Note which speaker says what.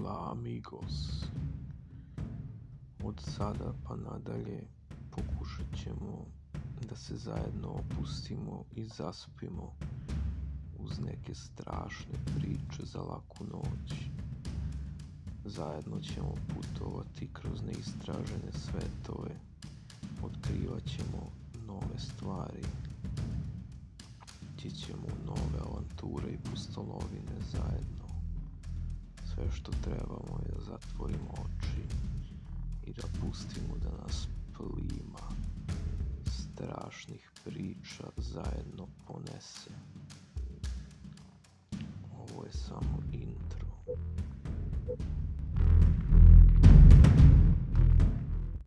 Speaker 1: Hola amigos. Od sada pa nadalje pokušat ćemo da se zajedno opustimo i zaspimo uz neke strašne priče za laku noć. Zajedno ćemo putovati kroz neistražene svetove, otkrivat ćemo nove stvari, ići ćemo nove avanture i pustolovine zajedno što trebamo je da zatvorimo oči i da pustimo da nas plima strašnih priča zajedno ponese. Ovo je samo intro.